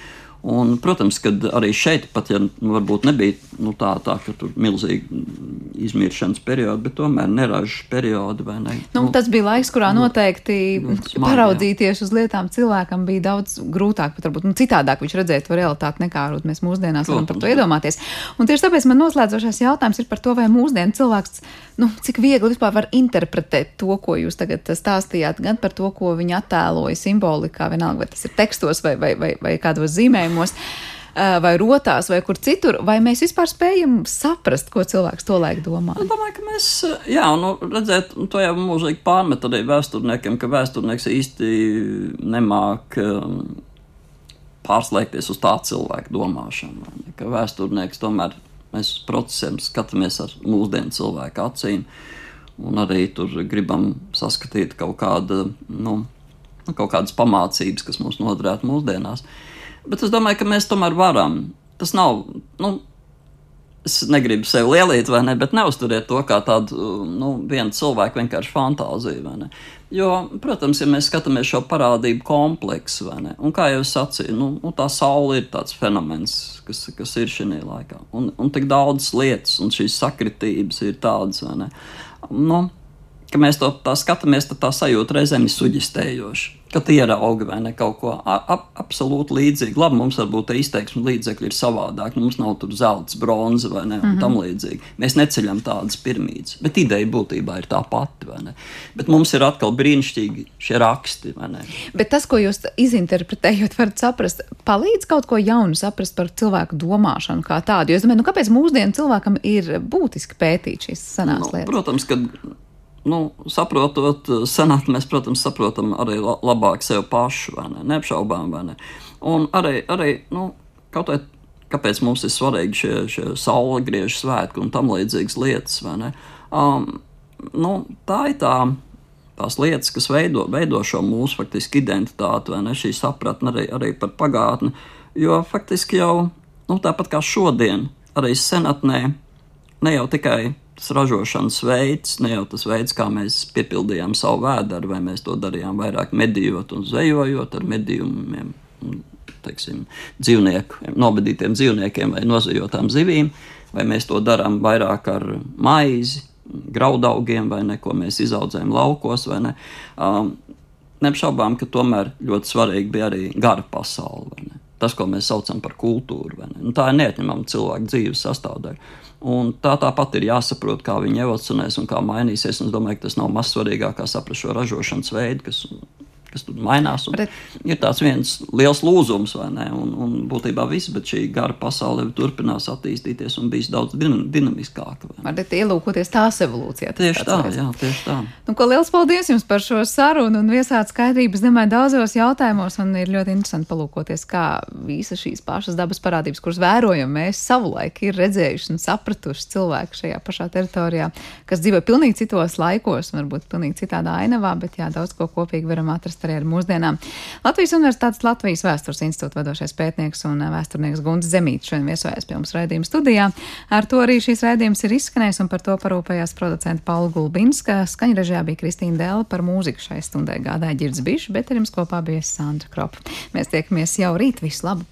Un, protams, ka arī šeit, pat ja nu, varbūt nebija nu, tā, tā, ka tur bija milzīgi izmiršanas periodi, bet tomēr neražas periodi. Ne? Nu, nu, tas bija laiks, kurā noteikti nu, smagi, paraudzīties jā. uz lietām cilvēkam bija daudz grūtāk, pat varbūt nu, citādāk viņš redzēt to realitāti nekā mēs mūsdienās varam par to iedomāties. Un tieši tāpēc man noslēdzošais jautājums ir par to, vai mūsdienu cilvēks, nu, cik viegli vispār var interpretēt to, ko jūs tagad stāstījāt, gan par to, ko viņi attēloja simbolikā, vienalga, vai tas ir tekstos vai, vai, vai, vai kādos zīmējumos uzņēmumos vai rotās, vai kur citur, vai mēs vispār spējam saprast, ko cilvēks to laik domā? Es domāju, ka mēs, jā, nu, redzēt, nu, to jau mūžīgi pārmet arī vēsturniekiem, ka vēsturnieks īsti nemāk pārslēgties uz tā cilvēka domāšanu. Ka vēsturnieks tomēr mēs procesiem skatāmies ar mūsdienu cilvēku acīm, un arī tur gribam saskatīt kaut, kāda, nu, kaut kādas pamācības, kas mums noderētu mūsdienās. Uh, Bet es domāju, ka mēs tomēr varam. Tas nav. Nu, es negribu sevi lielīt, vai ne, bet neuzturiet to kā tādu nu, vienu cilvēku vienkārši fantāziju. Jo, protams, ja mēs skatāmies šo parādību kompleksu, ne, un kā jau es sacīju, nu, nu, tā saule ir tāds fenomens, kas, kas ir šajā laikā. Un, un tik daudzas lietas, un šīs sakritības ir tādas, vai ne. Nu, ka mēs to tā skatāmies, tad tā sajūta reizēm ir suģistējoša. Kad ierauga vai ne kaut ko ap, absolūti līdzīgu, labi, mums varbūt izteiksme līdzekļi ir savādāk, mums nav tur zelta, bronza vai ne, mm -hmm. tam līdzīgi. Mēs neceļam tādas piramīdas, bet ideja būtībā ir tā pati. Bet mums ir atkal brīnišķīgi šie raksti. Bet tas, ko jūs izinterpretējot, varat saprast, palīdz kaut ko jaunu saprast par cilvēku domāšanu kā tādu. Jo es domāju, nu, kāpēc mūsdienu cilvēkam ir būtiski pētīt šīs senās nu, lietas? Protams, ka nu, saprotot eh, senātu, mēs, protams, saprotam arī labāk sevi pašu, vai ne? Neapšaubām, vai ne? Un arī, arī nu, kaut vai kāpēc mums ir svarīgi šie, šie saule griežu svētki un tam līdzīgas lietas, vai ne? Um, nu, tā ir tā. Tās lietas, kas veido, veido šo mūsu faktiski identitāti, vai ne šī sapratne arī, arī par pagātni. Jo faktiski jau nu, tāpat kā šodien, arī senatnē, ne jau tikai tas ražošanas veids, ne jau tas veids, kā mēs piepildījām savu vēdru, vai mēs to darījām vairāk medījot un zvejojot ar medījumiem, teiksim, dzīvnieku, nobedītiem dzīvniekiem vai nozajotām zivīm, vai mēs to darām vairāk ar maizi, graudaugiem vai ne, ko mēs izaudzējam laukos, vai ne. Um, Neapšaubām, ka tomēr ļoti svarīgi bija arī gara pasaule. Tas, ko mēs saucam par kultūru, nu, tā ir neatņemama cilvēka dzīves sastāvdaļa. Un tā tāpat ir jāsaprot, kā viņi evolūcionēs un kā mainīsies. Un es domāju, ka tas nav maz svarīgāk, kā saprast šo ražošanas veidu, kas kas tur mainās. Bet... Ir tāds viens liels lūzums, vai ne? Un, un būtībā viss, bet šī gara pasaule turpinās attīstīties un bijis daudz dinamiskāka. Varat ielūkoties tās evolūcijā. Tieši tā, vairs. jā, tieši tā. Nu, ko liels paldies jums par šo sarunu un viesāt skaidrības, domāju, daudzos jautājumos, un ir ļoti interesanti palūkoties, kā visas šīs pašas dabas parādības, kuras vērojam, mēs savulaik ir redzējuši un sapratuši cilvēku šajā pašā teritorijā, kas dzīvo pilnīgi citos laikos, varbūt pilnīgi citādā ainavā, bet jā, daudz ko kopīgi varam atrast arī ar mūsdienām. Latvijas Universitātes Latvijas vēstures institūta vadošais pētnieks un vēsturnieks Gunts Zemīts šodien viesojas pie mums raidījuma studijā. Ar to arī šīs raidījums ir izskanējis un par to parūpējās producenta Paula Gulbinska. Skaņrežijā bija Kristīna Dēla par mūziku šai stundai gādāja ģirds bišu, bet ar jums kopā bija Sandra Kropa. Mēs tiekamies jau rīt. Visu labu!